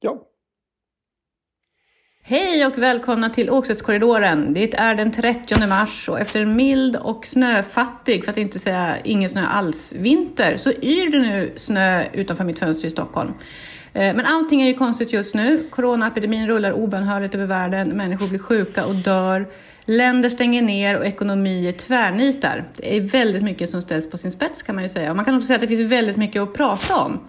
Ja. Hej och välkomna till Åksättskorridoren. Det är den 30 mars och efter en mild och snöfattig, för att inte säga ingen snö alls, vinter så yr det nu snö utanför mitt fönster i Stockholm. Eh, men allting är ju konstigt just nu. Coronaepidemin rullar obönhörligt över världen, människor blir sjuka och dör. Länder stänger ner och ekonomier tvärnitar. Det är väldigt mycket som ställs på sin spets kan man ju säga. Och man kan också säga att det finns väldigt mycket att prata om.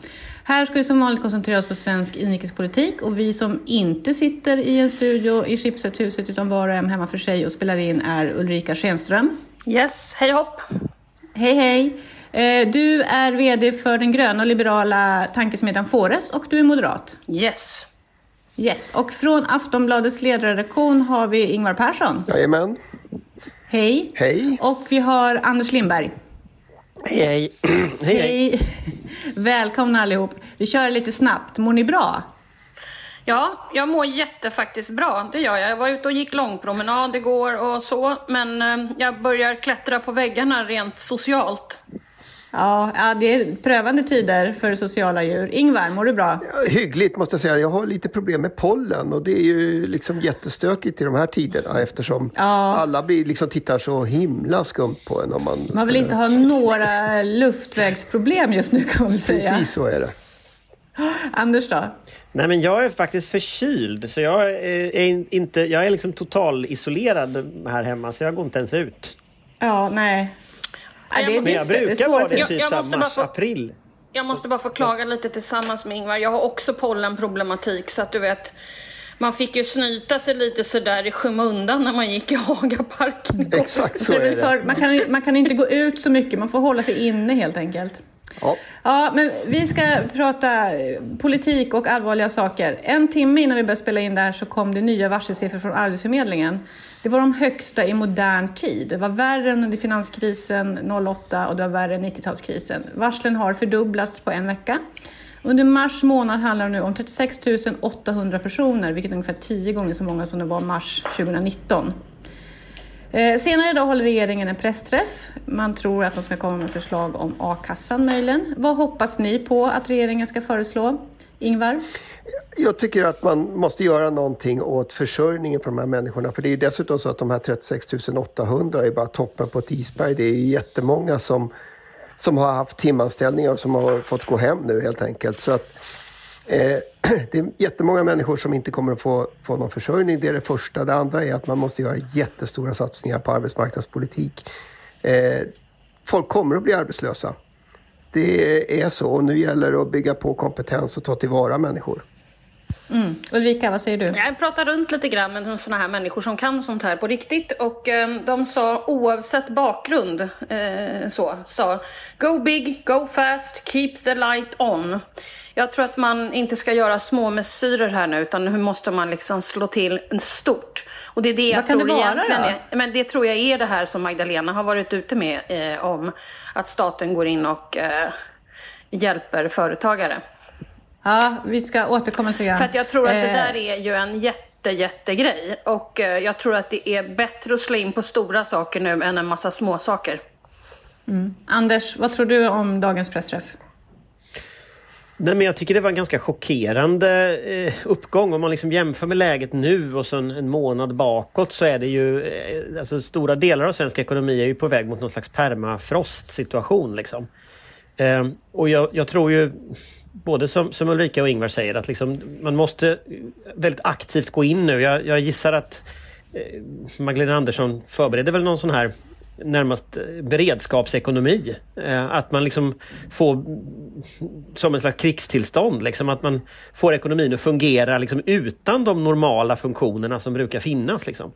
Här ska vi som vanligt koncentrera oss på svensk inrikespolitik och vi som inte sitter i en studio i Schibstedhuset utan var och en hemma för sig och spelar in är Ulrika Schenström. Yes, hej hopp! Hej hej! Eh, du är VD för den gröna och liberala tankesmedjan Fores och du är moderat. Yes. Yes, och från Aftonbladets ledarredaktion har vi Ingvar Persson. Jajamän. Hej. Hej. Och vi har Anders Lindberg. Hej hej. hej, hej. Välkomna allihop. Vi kör lite snabbt. Mår ni bra? Ja, jag mår jätte faktiskt bra. Det gör jag. Jag var ute och gick långpromenad igår och så. Men eh, jag börjar klättra på väggarna rent socialt. Ja, ja, det är prövande tider för sociala djur. Ingvar, mår du bra? Ja, hyggligt måste jag säga. Jag har lite problem med pollen och det är ju liksom jättestökigt i de här tiderna eftersom Ja. alla blir liksom tittar så himla skumt på en om man... Man vill skulle- inte ha några luftvägsproblem just nu kan man säga. Precis så är det. Anders då? Nej men jag är faktiskt förkyld så jag är, är inte, jag är liksom total isolerad här hemma så jag går inte ens ut. Ja, nej. Ja, det är Men jag brukar vara det typ jag mars, få- april. Jag måste bara förklaga lite tillsammans med Ingvar. Jag har också pollenproblematik så att du vet. Man fick ju snyta sig lite sådär i skymundan när man gick i Hagaparken. Exakt så är det. man, kan, man kan inte gå ut så mycket, man får hålla sig inne helt enkelt. Ja. Ja, men vi ska prata politik och allvarliga saker. En timme innan vi började spela in det här så kom det nya varselsiffror från Arbetsförmedlingen. Det var de högsta i modern tid. Det var värre än under finanskrisen 08 och det var värre än 90-talskrisen. Varslen har fördubblats på en vecka. Under mars månad handlar det nu om 36 800 personer, vilket är ungefär tio gånger så många som det var mars 2019. Eh, senare idag håller regeringen en pressträff. Man tror att de ska komma med förslag om a-kassan möjligen. Vad hoppas ni på att regeringen ska föreslå? Ingvar? Jag tycker att man måste göra någonting åt försörjningen för de här människorna. För det är ju dessutom så att de här 36 800 är bara toppen på ett isberg. Det är ju jättemånga som, som har haft timanställningar och som har fått gå hem nu helt enkelt. Så att, eh, Eh, det är jättemånga människor som inte kommer att få, få någon försörjning. Det är det första. Det andra är att man måste göra jättestora satsningar på arbetsmarknadspolitik. Eh, folk kommer att bli arbetslösa. Det är så och nu gäller det att bygga på kompetens och ta tillvara människor. Mm. Ulrika, vad säger du? Jag pratar runt lite grann med sådana här människor som kan sånt här på riktigt och eh, de sa oavsett bakgrund eh, så sa Go big, go fast, keep the light on. Jag tror att man inte ska göra små mesyrer här nu utan nu måste man liksom slå till stort. Och det är det jag Vad kan tror det vara egentligen då? är. Men det tror jag är det här som Magdalena har varit ute med eh, om att staten går in och eh, hjälper företagare. Ja, vi ska återkomma till det. För att jag tror att det Eh, där är ju en jätte, jättegrej. Och eh, jag tror att det är bättre att slå in på stora saker nu än en massa små saker. Anders, vad tror du om dagens pressträff? Nej men jag tycker det var en ganska chockerande eh, uppgång. Om man liksom jämför med läget nu och sen en månad bakåt så är det ju... Eh, alltså stora delar av svensk ekonomi är ju på väg mot någon slags permafrost-situation liksom. Eh, och jag, jag tror ju både som, som Ulrika och Ingvar säger att liksom, man måste väldigt aktivt gå in nu. Jag, jag gissar att eh, Magdalena Andersson förbereder väl någon sån här närmast eh, beredskapsekonomi. Eh, att man liksom får som en slags krigstillstånd, liksom, att man får ekonomin att fungera liksom, utan de normala funktionerna som brukar finnas. Liksom.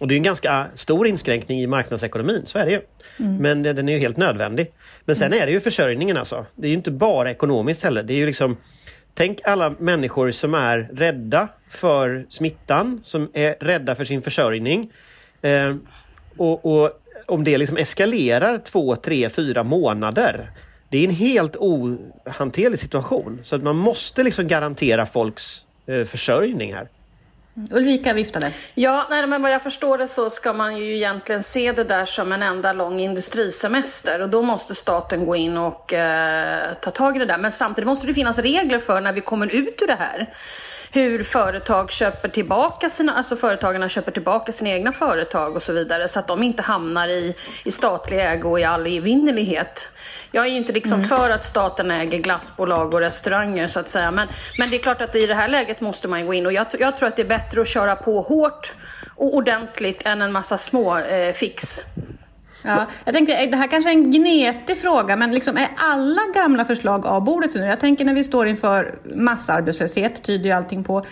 Och det är en ganska stor inskränkning i marknadsekonomin, så är det ju. Men det- den är ju helt nödvändig. Men sen är det ju försörjningen alltså. Det är ju inte bara ekonomiskt heller. Det är ju liksom Tänk alla människor som är rädda för smittan, som är rädda för sin försörjning. Eh, och, och om det liksom eskalerar två, tre, fyra månader. Det är en helt ohanterlig situation. Så att man måste liksom garantera folks eh, försörjning här. Mm. Ulrika viftade. Ja, nej, men vad jag förstår det så ska man ju egentligen se det där som en enda lång industrisemester och då måste staten gå in och eh, ta tag i det där. Men samtidigt måste det finnas regler för när vi kommer ut ur det här hur företag köper tillbaka sina, alltså företagarna köper tillbaka sina egna företag och så vidare så att de inte hamnar i, i statlig ägo i all evinnerlighet. Jag är ju inte liksom mm. för att staten äger glassbolag och restauranger så att säga men, men det är klart att i det här läget måste man gå in och jag, jag tror att det är bättre att köra på hårt och ordentligt än en massa små eh, fix. Ja, jag tänker, det här kanske är en gnetig fråga, men liksom är alla gamla förslag av bordet nu? Jag tänker när vi står inför massarbetslöshet, tyder ju allting på,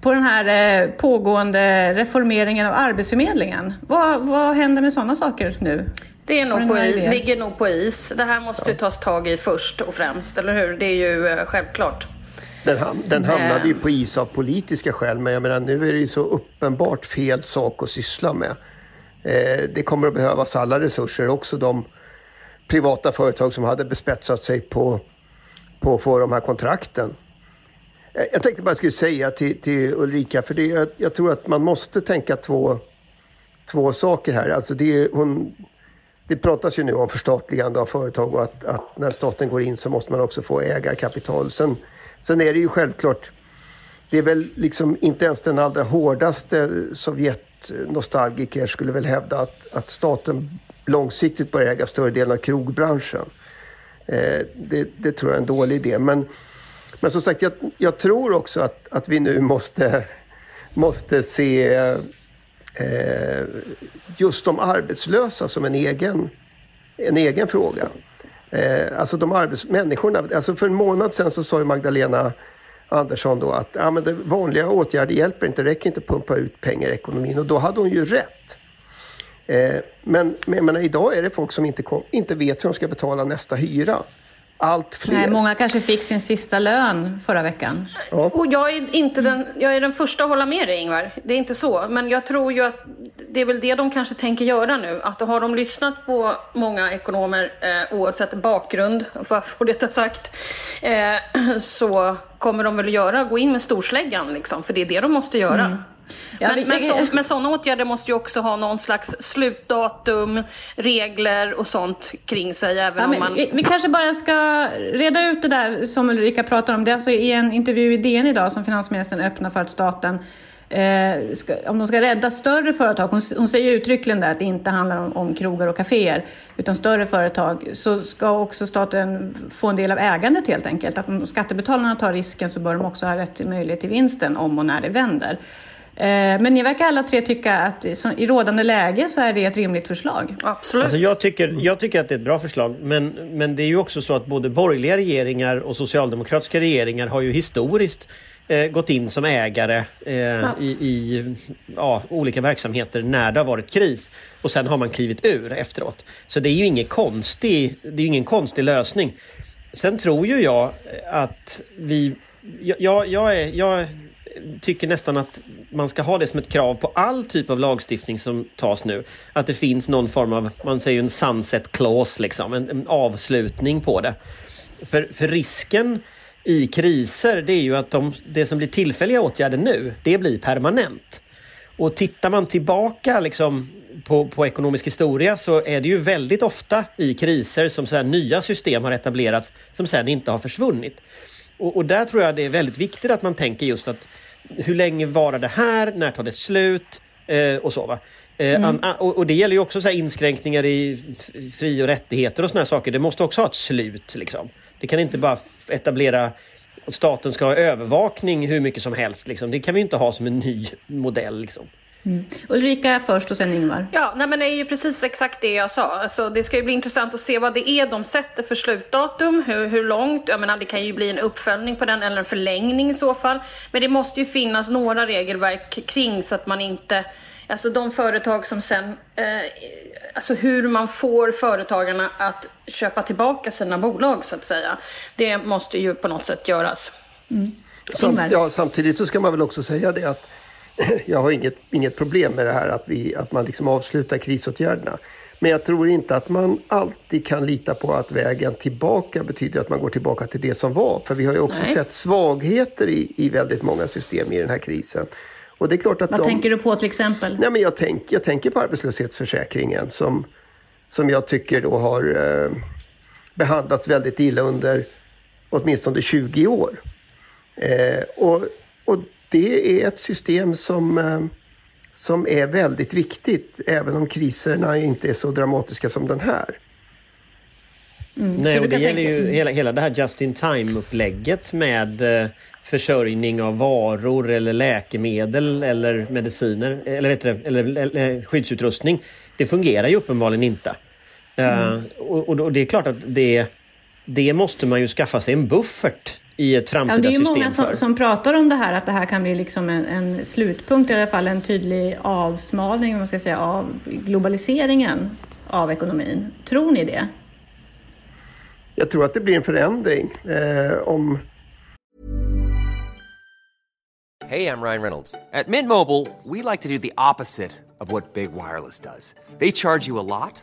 på den här eh, pågående reformeringen av Arbetsförmedlingen. Vad, vad händer med sådana saker nu? Det är nog på is, ligger nog på is. Det här måste ja. tas tag i först och främst, eller hur? Det är ju eh, självklart. Den, ham den hamnade ju på is av politiska skäl, men jag menar nu är det ju så uppenbart fel sak att syssla med. Eh, det kommer att behövas alla resurser, också de privata företag som hade bespetsat sig på, på att få de här kontrakten. Eh, jag tänkte bara skulle säga till, till Ulrika, för det, jag, jag, tror att man måste tänka två, två saker här. Alltså det, hon, det pratas ju nu om förstatligande av företag och att, att, när staten går in så måste man också få ägarkapital. Sen, sen är det ju självklart, det är väl liksom inte ens den allra hårdaste Sovjet nostalgiker skulle väl hävda att, att staten långsiktigt bör äga större delen av krogbranschen. Eh, det, det, tror jag är en dålig idé. Men, men som sagt, jag, jag tror också att, att vi nu måste, måste se eh, just de arbetslösa som en egen, en egen fråga. Eh, alltså de arbets människorna. Alltså för en månad sedan så sa ju Magdalena Andersson då att ja, men det vanliga åtgärder hjälper inte, det räcker inte att pumpa ut pengar i ekonomin och då hade hon ju rätt. Eh, men, men menar, idag är det folk som inte, kom, inte vet hur de ska betala nästa hyra allt fler. Nej, många kanske fick sin sista lön förra veckan. Ja. Och jag är, inte den, jag är den första att hålla med dig Ingvar, det är inte så. Men jag tror ju att det är väl det de kanske tänker göra nu. Att har de lyssnat på många ekonomer, eh, oavsett bakgrund, för att få detta sagt, eh, så kommer de väl göra, gå in med storsläggan liksom. För det är det de måste göra. Mm. Ja, men, men, så, men sådana åtgärder måste ju också ha någon slags slutdatum, regler och sånt kring sig. Även ja, om man... vi, vi, kanske bara ska reda ut det där som Ulrika pratar om. Det är alltså i en intervju i DN idag som finansministern öppnar för att staten Eh, ska, om de ska rädda större företag, hon, hon säger uttryckligen där att det inte handlar om, om krogar och kaféer, utan större företag, så ska också staten få en del av ägandet helt enkelt. Att om skattebetalarna tar risken så bör de också ha rätt till möjlighet till vinsten om och när det vänder. Eh, men ni verkar alla tre tycka att i rådande läge så är det ett rimligt förslag. Absolut. Alltså jag, tycker, jag tycker att det är ett bra förslag. Men, men det är ju också så att både borgerliga regeringar och socialdemokratiska regeringar har ju historiskt eh, gått in som ägare eh, ja. i, i ja, olika verksamheter när det har varit kris. Och sen har man klivit ur efteråt. Så det är ju ingen konstig, det är ingen konstig lösning. Sen tror ju jag att vi... Jag, jag, är, jag tycker nästan att man ska ha det som ett krav på all typ av lagstiftning som tas nu. Att det finns någon form av, man säger en sunset clause, liksom, en, en avslutning på det. För, för risken i kriser det är ju att de, det som blir tillfälliga åtgärder nu, det blir permanent. Och tittar man tillbaka liksom på, på ekonomisk historia så är det ju väldigt ofta i kriser som så nya system har etablerats som sen inte har försvunnit. Och, och, där tror jag det är väldigt viktigt att man tänker just att hur länge varar det här? När tar det slut? Eh, och så va. Eh, mm. an, och, och, det gäller ju också så inskränkningar i fri och rättigheter och såna saker. Det måste också ha ett slut. Liksom. Det kan inte bara etablera att staten ska ha övervakning hur mycket som helst. Liksom. Det kan vi inte ha som en ny modell. Liksom. Mm. Ulrika först och sen Ingvar. Ja, nej, men det är ju precis exakt det jag sa. Alltså, det ska ju bli intressant att se vad det är de sätter för slutdatum, hur, hur långt. Jag menar, det kan ju bli en uppföljning på den eller en förlängning i så fall. Men det måste ju finnas några regelverk kring så att man inte Alltså de företag som sen, eh, alltså hur man får företagarna att köpa tillbaka sina bolag så att säga. Det måste ju på något sätt göras. Mm. Sam, ja, samtidigt så ska man väl också säga det att jag har inget, inget problem med det här att, vi, att man liksom avslutar krisåtgärderna. Men jag tror inte att man alltid kan lita på att vägen tillbaka betyder att man går tillbaka till det som var. För vi har ju också Nej. sett svagheter i, i väldigt många system i den här krisen. Och det är klart att Vad de, tänker du på till exempel? Nej, men jag, tänk, jag tänker på arbetslöshetsförsäkringen som, som jag tycker då har eh, behandlats väldigt illa under åtminstone 20 år. Eh, och, och det är ett system som, eh, som är väldigt viktigt även om kriserna inte är så dramatiska som den här. Mm. Nej, och det gäller tänka- ju hela, hela det här just in time-upplägget med eh, försörjning av varor eller läkemedel eller mediciner eller, vet du, eller, eller, eller skyddsutrustning. Det fungerar ju uppenbarligen inte. Eh, och, och, och det är klart att det, det måste man ju skaffa sig en buffert i ett Ja, framtida det är ju system många som, som pratar om det här, att det här kan bli liksom en, en slutpunkt, i alla fall en tydlig avsmalning man ska säga, av globaliseringen av ekonomin. Tror ni det? Jag tror att det blir en förändring eh, om Hey, I'm Ryan Reynolds. At Mint Mobile, we like to do the opposite of what Big Wireless does. They charge you a lot,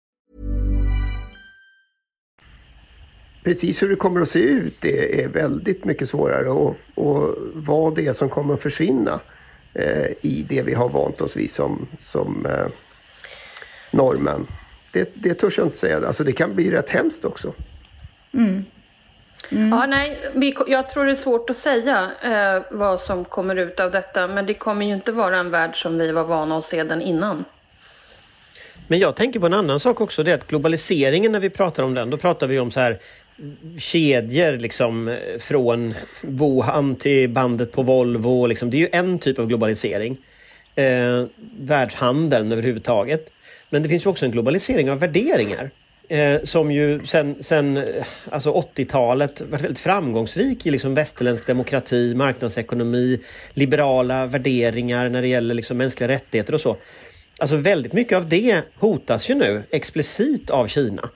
precis hur det kommer att se ut det är väldigt mycket svårare och, och vad det är som kommer att försvinna eh, i det vi har vant oss vid som, som eh, normen. Det, det törs jag inte säga. Alltså det kan bli rätt hemskt också. Ja, nej, vi, jag tror det är svårt att säga eh, vad som kommer ut av detta. Men det kommer ju inte vara en värld som vi var vana att se den innan. Men jag tänker på en annan sak också. Det är att globaliseringen när vi pratar om den, då pratar vi om så här kedjor liksom från Wuhan till bandet på Volvo. Liksom. Det är ju en typ av globalisering. Eh, världshandeln överhuvudtaget. Men det finns ju också en globalisering av värderingar. Eh, som ju sen, sen eh, alltså 80-talet varit väldigt framgångsrik i liksom västerländsk demokrati, marknadsekonomi, liberala värderingar när det gäller liksom mänskliga rättigheter och så. Alltså väldigt mycket av det hotas ju nu explicit av Kina.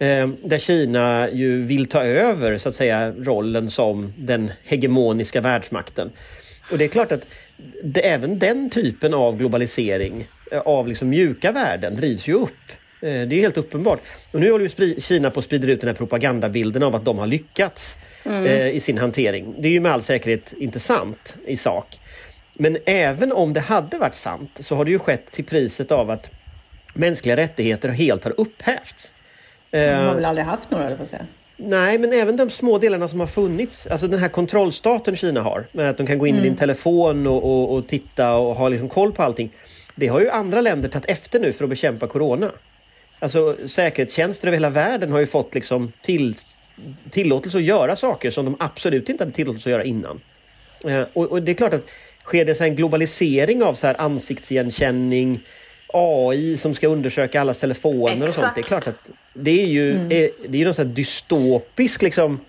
Eh, där Kina ju vill ta över så att säga rollen som den hegemoniska världsmakten. Och det är klart att det, även den typen av globalisering eh, av liksom mjuka värden drivs ju upp. Eh, det är helt uppenbart. Och nu håller ju Kina på att sprida ut den här propagandabilden av att de har lyckats eh, i sin hantering. Det är ju med all säkerhet inte sant i sak. Men även om det hade varit sant så har det ju skett till priset av att mänskliga rättigheter helt har upphävts. De Eh, har väl aldrig haft några, eller på att säga. Nej, men även de små delarna som har funnits. Alltså den här kontrollstaten Kina har. Med att de kan gå in i din telefon och, och, och titta och ha liksom koll på allting. Det har ju andra länder tagit efter nu för att bekämpa corona. Alltså säkerhetstjänster över hela världen har ju fått liksom till, tillåtelse att göra saker som de absolut inte hade tillåtelse att göra innan. Eh, och, och det är klart att sker det så en globalisering av så här ansiktsigenkänning, AI som ska undersöka allas telefoner och sånt. Det är Exakt. klart att det är ju är, det är någon sån dystopisk liksom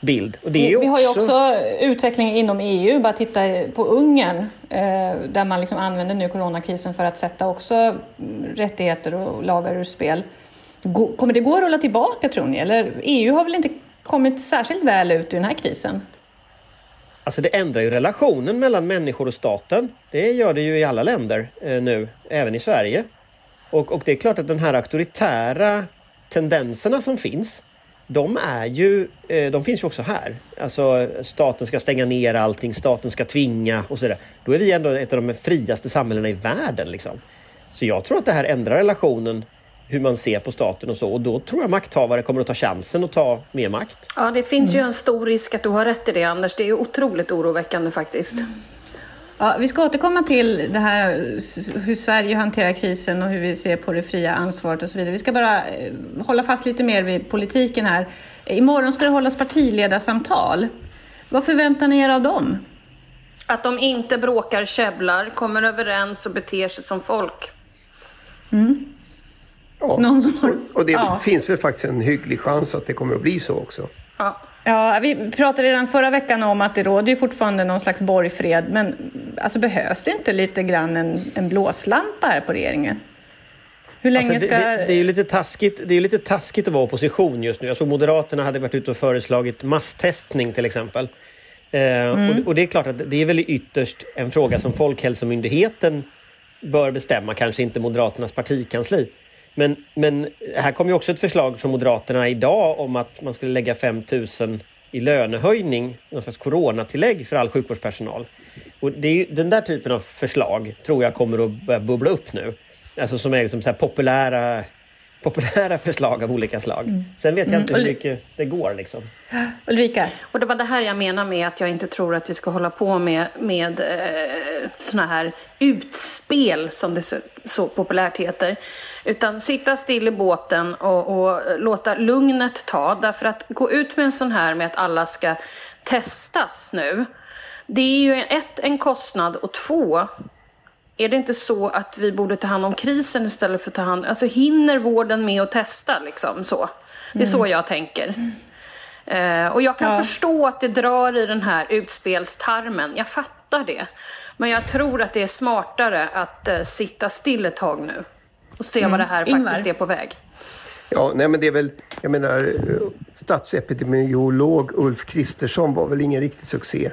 bild. Och det är ju Vi har ju också utveckling inom EU, bara titta på Ungern eh, där man liksom använder nu coronakrisen för att sätta också mm, rättigheter och lagar ur spel. Kommer det gå att rulla tillbaka tror ni? Eller EU har väl inte kommit särskilt väl ut ur den här krisen? Alltså det ändrar ju relationen mellan människor och staten. Det gör det ju i alla länder eh, nu, även i Sverige. Och, och det är klart att den här auktoritära tendenserna som finns, de är ju, eh, de finns ju också här. Alltså staten ska stänga ner allting, staten ska tvinga och så vidare. Då är vi ändå ett av de friaste samhällena i världen liksom. Så jag tror att det här ändrar relationen hur man ser på staten och så. Och då tror jag makthavare kommer att ta chansen att ta mer makt. Ja, det finns ju en stor risk att du har rätt i det, Anders. Det är ju otroligt oroväckande faktiskt. Ja, vi ska återkomma till det här hur Sverige hanterar krisen och hur vi ser på det fria ansvaret och så vidare. Vi ska bara eh, hålla fast lite mer vid politiken här. Imorgon ska det hållas partiledarsamtal. Vad förväntar ni er av dem? Att de inte bråkar, käbblar, kommer överens och beter sig som folk. Ja. Någon som har... Och, det Ja. finns väl faktiskt en hygglig chans att det kommer att bli så också. Ja. Ja, vi pratade redan förra veckan om att det råder ju fortfarande någon slags borgfred, men alltså behövs det inte lite grann en, en blåslampa här på regeringen? Hur länge Alltså, ska... det, det, det är ju lite taskigt, det är lite taskigt att vara opposition just nu. Jag såg Moderaterna hade varit ute och föreslagit masstestning till exempel. Eh, och, och det är klart att det är väl ytterst en fråga som Folkhälsomyndigheten bör bestämma, kanske inte Moderaternas partikansli. Men, men här kom ju också ett förslag från Moderaterna idag om att man skulle lägga 5 000 i lönehöjning, någon slags coronatillägg för all sjukvårdspersonal. Och det är ju, den där typen av förslag tror jag kommer att börja bubbla upp nu. Alltså som är liksom så här populära, populära förslag av olika slag. Sen vet jag inte hur mycket det går liksom. Ulrika? Och det var det här jag menar med att jag inte tror att vi ska hålla på med, med eh, såna här utspel som det så, så populärt heter. Utan sitta still i båten och, och låta lugnet ta. Därför att gå ut med en sån här med att alla ska testas nu. Det är ju ett, en kostnad och två, är det inte så att vi borde ta hand om krisen istället för att ta hand Alltså hinner vården med att testa liksom så? Det är så jag tänker. Eh, och jag kan förstå att det drar i den här utspelstarmen. Jag fattar det. Men jag tror att det är smartare att eh, sitta still ett tag nu. Och se vad det här Ingvar? faktiskt är på väg. Ja, nej men det är väl, jag menar, eh, statsepidemiolog Ulf Kristersson var väl ingen riktig succé.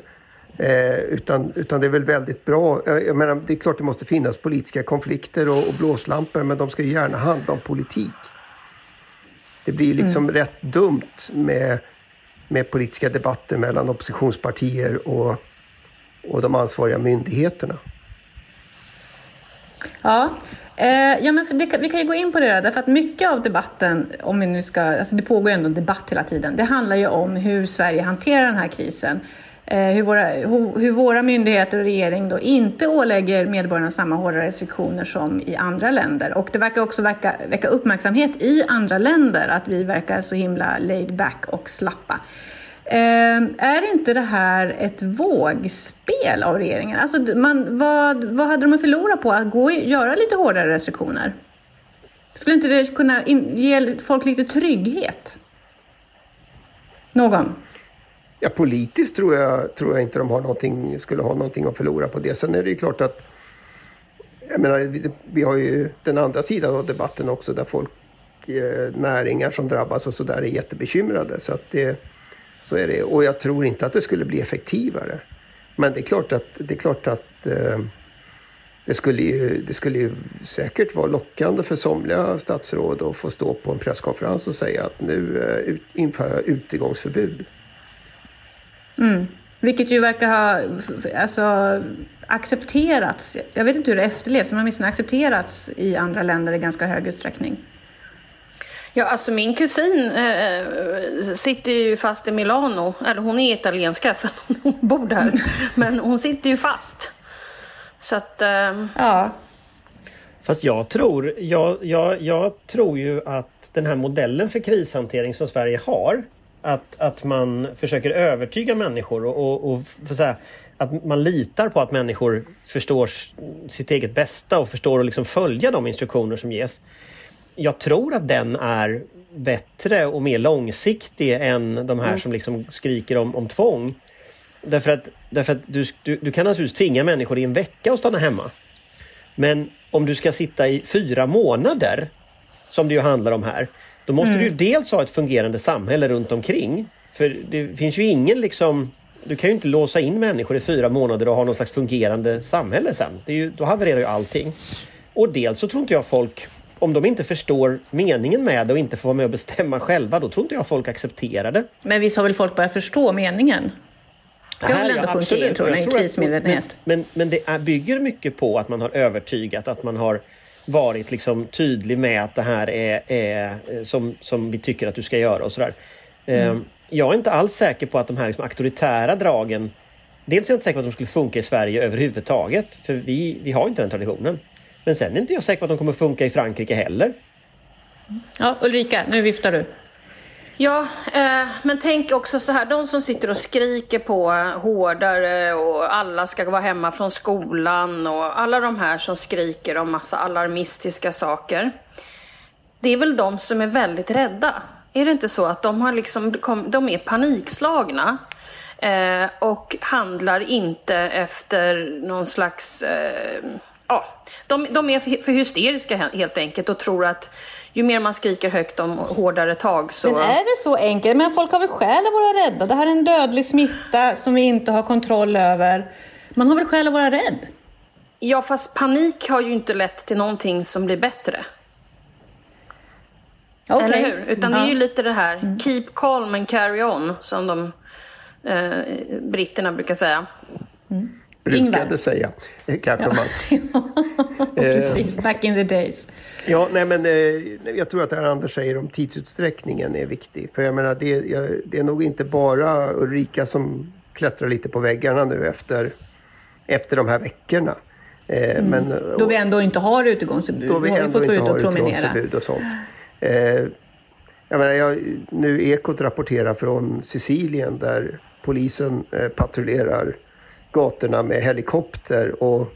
Eh, utan, utan det är väl väldigt bra. Jag, jag menar, det är klart det måste finnas politiska konflikter och, och blåslampor, men de ska ju gärna handla om politik. Det blir liksom rätt dumt med, med politiska debatter mellan oppositionspartier och, och de ansvariga myndigheterna. Ja, eh, ja men det, vi kan ju gå in på det där, därför att mycket av debatten, om vi nu ska, alltså det pågår ju ändå en debatt hela tiden, det handlar ju om hur Sverige hanterar den här krisen. Eh, hur, våra, hur, våra myndigheter och regering då inte ålägger medborgarna samma hårda restriktioner som i andra länder. Och det verkar också verka, väcka uppmärksamhet i andra länder att vi verkar så himla laid back och slappa. Eh, är inte det här ett vågspel av regeringen? Alltså, man, vad, vad hade de att förlora på att gå och göra lite hårdare restriktioner? Skulle inte det kunna in, ge folk lite trygghet? Någon? Ja, politiskt tror jag, tror jag inte de har någonting, skulle ha någonting att förlora på det. Sen är det ju klart att jag menar, vi, vi har ju den andra sidan av debatten också där folk, eh, näringar som drabbas och sådär är jättebekymrade. Så, att det, så är det. Och jag tror inte att det skulle bli effektivare. Men det är klart att, det, är klart att eh, det, skulle ju, det skulle ju säkert vara lockande för somliga statsråd att få stå på en presskonferens och säga att nu eh, ut, införa utegångsförbud. Vilket ju verkar ha alltså, accepterats. Jag vet inte hur det efterlevs, men åtminstone accepterats i andra länder i ganska hög utsträckning. Ja, alltså min kusin eh, sitter ju fast i Milano. Eller hon är italienska så hon bor där. Men hon sitter ju fast. Så att... Eh, Ja, Fast jag tror, jag, jag, jag tror ju att den här modellen för krishantering som Sverige har, att, att man försöker övertyga människor och, och, och för så här, att man litar på att människor förstår sitt eget bästa och förstår att liksom följa de instruktioner som ges. Jag tror att den är bättre och mer långsiktig än de här som liksom skriker om, om tvång. Därför att, därför att du, du, du kan naturligtvis tvinga människor i en vecka att stanna hemma. Men om du ska sitta i fyra månader, som det ju handlar om här, då måste du ju dels ha ett fungerande samhälle runt omkring. För det finns ju ingen liksom... Du kan ju inte låsa in människor i fyra månader och ha någon slags fungerande samhälle sen. Det är ju, då havererar ju allting. Och dels så tror inte jag folk... Om de inte förstår meningen med det och inte får vara med och bestämma själva, då tror inte jag folk accepterar det. men visst har väl folk börjat förstå meningen? Det har väl ändå ja, sjunkit in, tror jag, en krismedvetenhet. Men, men, men det är, bygger mycket på att man har övertygat, att man har varit liksom tydlig med att det här är, är eh, som, som vi tycker att du ska göra och sådär. Eh, Jag är inte alls säker på att de här liksom auktoritära dragen Dels är jag inte säker på att de skulle funka i Sverige överhuvudtaget, för vi, vi har inte den traditionen. Men sen är inte jag säker på att de kommer funka i Frankrike heller. Ja, Ulrika, nu viftar du. Ja, eh, men tänk också så här, de som sitter och skriker på hårdare och alla ska vara hemma från skolan och alla de här som skriker om massa alarmistiska saker. Det är väl de som är väldigt rädda. Är det inte så att de, har liksom, de är panikslagna eh, och handlar inte efter någon slags eh, ja, de, de är för, hysteriska he- helt enkelt och tror att ju mer man skriker högt om hårdare tag så... Men är det så enkelt? Men folk har väl skäl att vara rädda? Det här är en dödlig smitta som vi inte har kontroll över. Man har väl skäl att vara rädd? Ja, fast panik har ju inte lett till någonting som blir bättre. Okej. Eller hur? Utan det är ju lite det här, keep calm and carry on, som de eh, britterna brukar säga. Brukade Ingvar. säga, eh, kanske man. Precis, back in the days. Ja, nej men eh, jag tror att det här Anders säger om tidsutsträckningen är viktig. För jag menar, det, jag, det är nog inte bara Ulrika som klättrar lite på väggarna nu efter, efter de här veckorna. Eh, men, Mm. Då vi ändå inte har utegångsförbud. då vi har fått gå inte ut har och promenera. och sånt. Eh, jag menar, jag, nu Ekot rapporterar från Sicilien där polisen eh, patrullerar gatorna med helikopter och,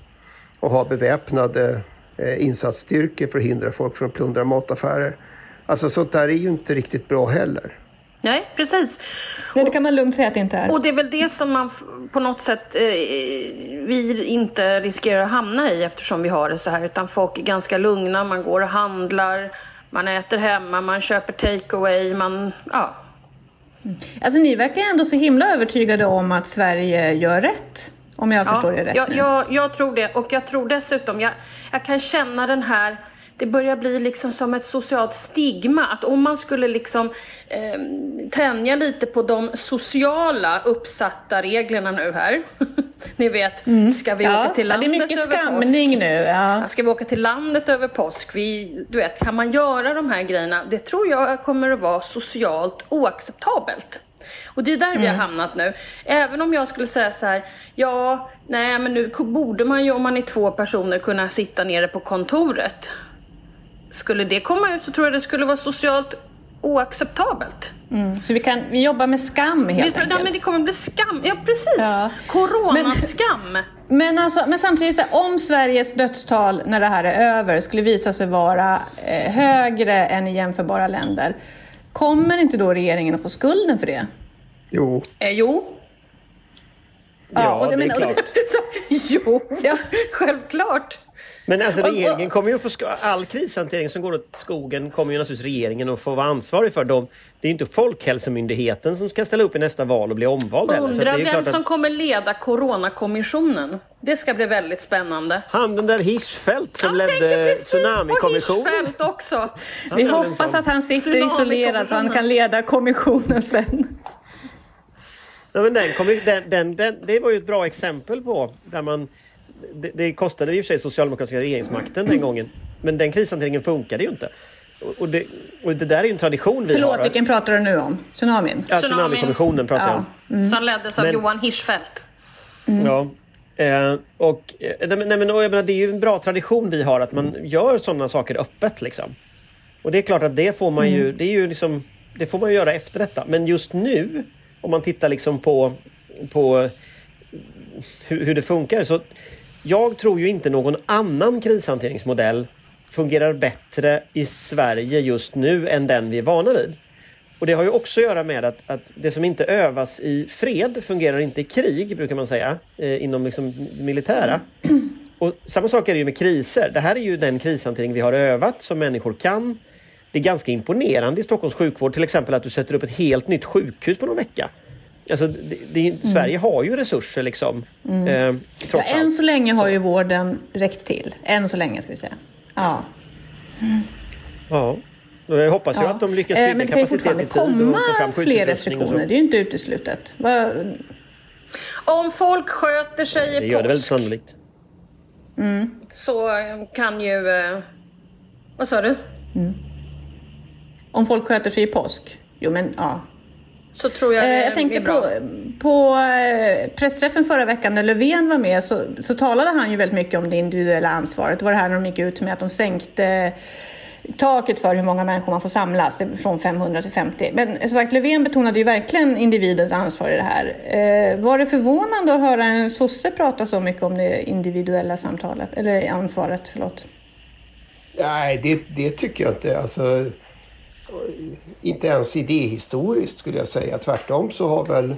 och har beväpnade eh, insatsstyrkor för att hindra folk från att plundra mataffärer. Alltså sånt där är ju inte riktigt bra heller. Nej, precis. Nej, det kan man lugnt säga att det inte är. Och det är väl det som man på något sätt eh, vi inte riskerar att hamna i eftersom vi har det så här. Utan folk är ganska lugna, man går och handlar, man äter hemma, man köper takeaway, man... Ja. Alltså ni verkar ändå så himla övertygade om att Sverige gör rätt. Om jag förstår det rätt jag, nu. jag, jag tror det. Och jag tror dessutom, jag, jag kan känna den här det börjar bli liksom som ett socialt stigma. Att om man skulle liksom eh, tänja lite på de sociala uppsatta reglerna nu här. Ni vet, ska vi Mm. Ja, åka till ja, det är landet mycket över skamning påsk? nu. Ja. Ska vi åka till landet över påsk? Vi, du vet, kan man göra de här grejerna? Det tror jag kommer att vara socialt oacceptabelt. Och det är där vi har hamnat nu. Även om jag skulle säga så här, ja, nej men nu borde man ju om man är två personer kunna sitta nere på kontoret. Skulle det komma ut så tror jag det skulle vara socialt oacceptabelt. Mm. Så vi, kan, vi jobbar med skam helt ja, enkelt. men det kommer bli skam. Ja, precis. Ja. Coronaskam. Men, alltså, men samtidigt, så här, om Sveriges dödstal när det här är över skulle visa sig vara eh, högre än i jämförbara länder, kommer inte då regeringen att få skulden för det? Jo, Eh, jo. Ja, och det är men- och klart. Så, jo, Ja. självklart. Men alltså regeringen kommer ju att få all krishantering som går åt skogen kommer ju naturligtvis regeringen att få vara ansvarig för. Dem. Det är ju inte Folkhälsomyndigheten som ska ställa upp i nästa val och bli omvald heller. Att Undrar vem klart som att kommer leda Coronakommissionen. Det ska bli väldigt spännande. han den där Hirschfeldt som Jag tänkte ledde Tsunamikommissionen. Hirschfeldt också. Vi hoppas att han sitter isolerad så han kan leda kommissionen sen. Ja, men den, kom, den, den, den, det var ju ett bra exempel på där man... Det, det kostade i och för sig socialdemokratiska regeringsmakten den gången. Men den krishanteringen funkade ju inte. Och, det, och det där är ju en tradition vi Förlåt, har. vilken pratar du nu om? Tsunamin? Ja. Tsunamikommissionen pratar jag om. Som leddes av Men- Johan Hirschfeldt. Ja. Eh, och, eh, nej, men- och jag menar, det är ju en bra tradition vi har att man gör sådana saker öppet. Liksom. Och det är klart att det får man ju, det är ju liksom, det får man göra efter detta. Men just nu, om man tittar liksom på, på hur, hur det funkar. Så jag tror ju inte någon annan krishanteringsmodell fungerar bättre i Sverige just nu än den vi är vana vid. Och det har ju också att göra med att, att det som inte övas i fred fungerar inte i krig, brukar man säga, eh, inom liksom militära. Och samma sak är det ju med kriser. Det här är ju den krishantering vi har övat som människor kan. Det är ganska imponerande i Stockholms sjukvård till exempel att du sätter upp ett helt nytt sjukhus på någon vecka. Alltså, det, det, är- Sverige har ju resurser liksom. Eh, Ja, trots än allt. så länge har ju vården räckt till. Än så länge ska vi säga. Ja. Ja. Och Jag hoppas ju ja. att de lyckas Eh, bygga Men det kan ju kapacitet i tid och komma få fram fler så. restriktioner. Det är ju inte uteslutet. Va? Om folk sköter sig Det i gör det väldigt påsk sannolikt. så kan ju... eh, Vad sa du? Om folk sköter sig i påsk? Jo, men ja. Så tror jag det Eh, jag tänkte bra. på, på eh, pressträffen förra veckan när Löfven var med så, så talade han ju väldigt mycket om det individuella ansvaret. Det var det här när de gick ut med att de sänkte taket för hur många människor man får samlas från 500 till 50. Men som sagt, Löfven betonade ju verkligen individens ansvar i det här. Eh, var det förvånande att höra en sosse prata så mycket om det individuella samtalet, eller ansvaret, förlåt? nej det, det tycker jag inte. Alltså, inte ens idéhistoriskt skulle jag säga. Tvärtom så har väl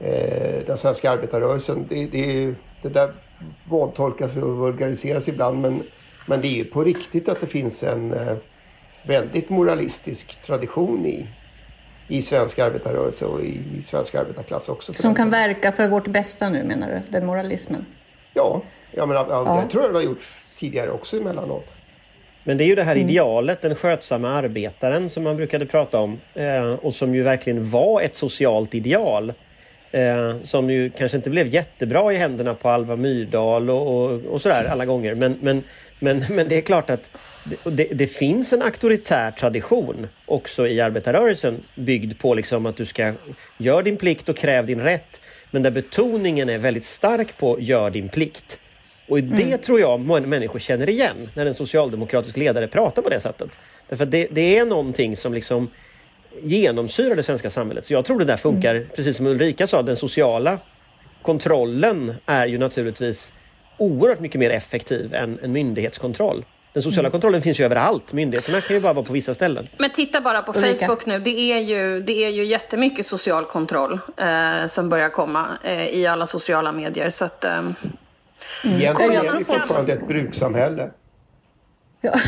eh, den svenska arbetarrörelsen, det, det, det där vantolkas och vulgariseras ibland men, men det är ju på riktigt att det finns en eh, väldigt moralistisk tradition i, i svensk arbetarrörelse och i, i svensk arbetarklass också. Som kan verka för vårt bästa nu menar du, den moralismen? Ja, jag menar, ja. det tror jag det har gjort tidigare också emellanåt. Men det är ju det här mm. idealet, den skötsamma arbetaren som man brukade prata om eh, och som ju verkligen var ett socialt ideal. Eh, som ju kanske inte blev jättebra i händerna på Alva Myrdal och, och, och sådär alla gånger. Men, men, men, men det är klart att det, det, finns en auktoritär tradition också i arbetarrörelsen byggd på liksom att du ska göra din plikt och kräv din rätt. Men där betoningen är väldigt stark på gör din plikt. Och det mm. tror jag människor känner igen när en socialdemokratisk ledare pratar på det sättet. Därför att det, det är någonting som liksom genomsyrar det svenska samhället. Så jag tror det där funkar, mm. precis som Ulrika sa, den sociala kontrollen är ju naturligtvis oerhört mycket mer effektiv än en myndighetskontroll. Den sociala mm. kontrollen finns ju överallt. Myndigheterna kan ju bara vara på vissa ställen. Men titta bara på. Facebook nu. Det är ju, det är ju jättemycket social kontroll eh, som börjar komma eh, i alla sociala medier. Så att, eh, Egentligen är vi fortfarande ett brukssamhälle. Ja.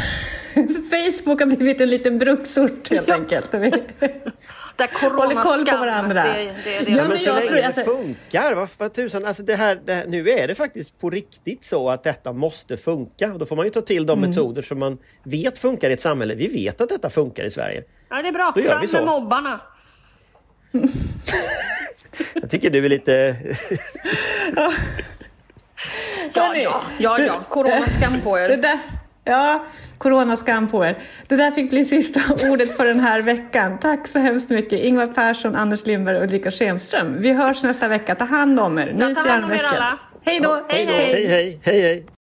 Facebook har blivit en liten bruksort helt enkelt. Där Håller koll på varandra. Det, det, det. Ja, men så länge det alltså... funkar, vad, vad tusan, alltså det här, det här, nu är det faktiskt på riktigt så att detta måste funka. Då får man ju ta till de mm. metoder som man vet funkar i ett samhälle. Vi vet att detta funkar i Sverige. Ja, det är bra. Fram med mobbarna! Jag tycker du är lite... Ja, ja, ja, ja. Coronaskam på er. Det där, ja, coronaskam på er. Det där fick bli sista ordet för den här veckan. Tack så hemskt mycket Ingvar Persson, Anders Lindberg och Ulrika Schenström. Vi hörs nästa vecka. Ta hand om er. Nys i alla. Hej då! Hej, hej, hej, hej, hej.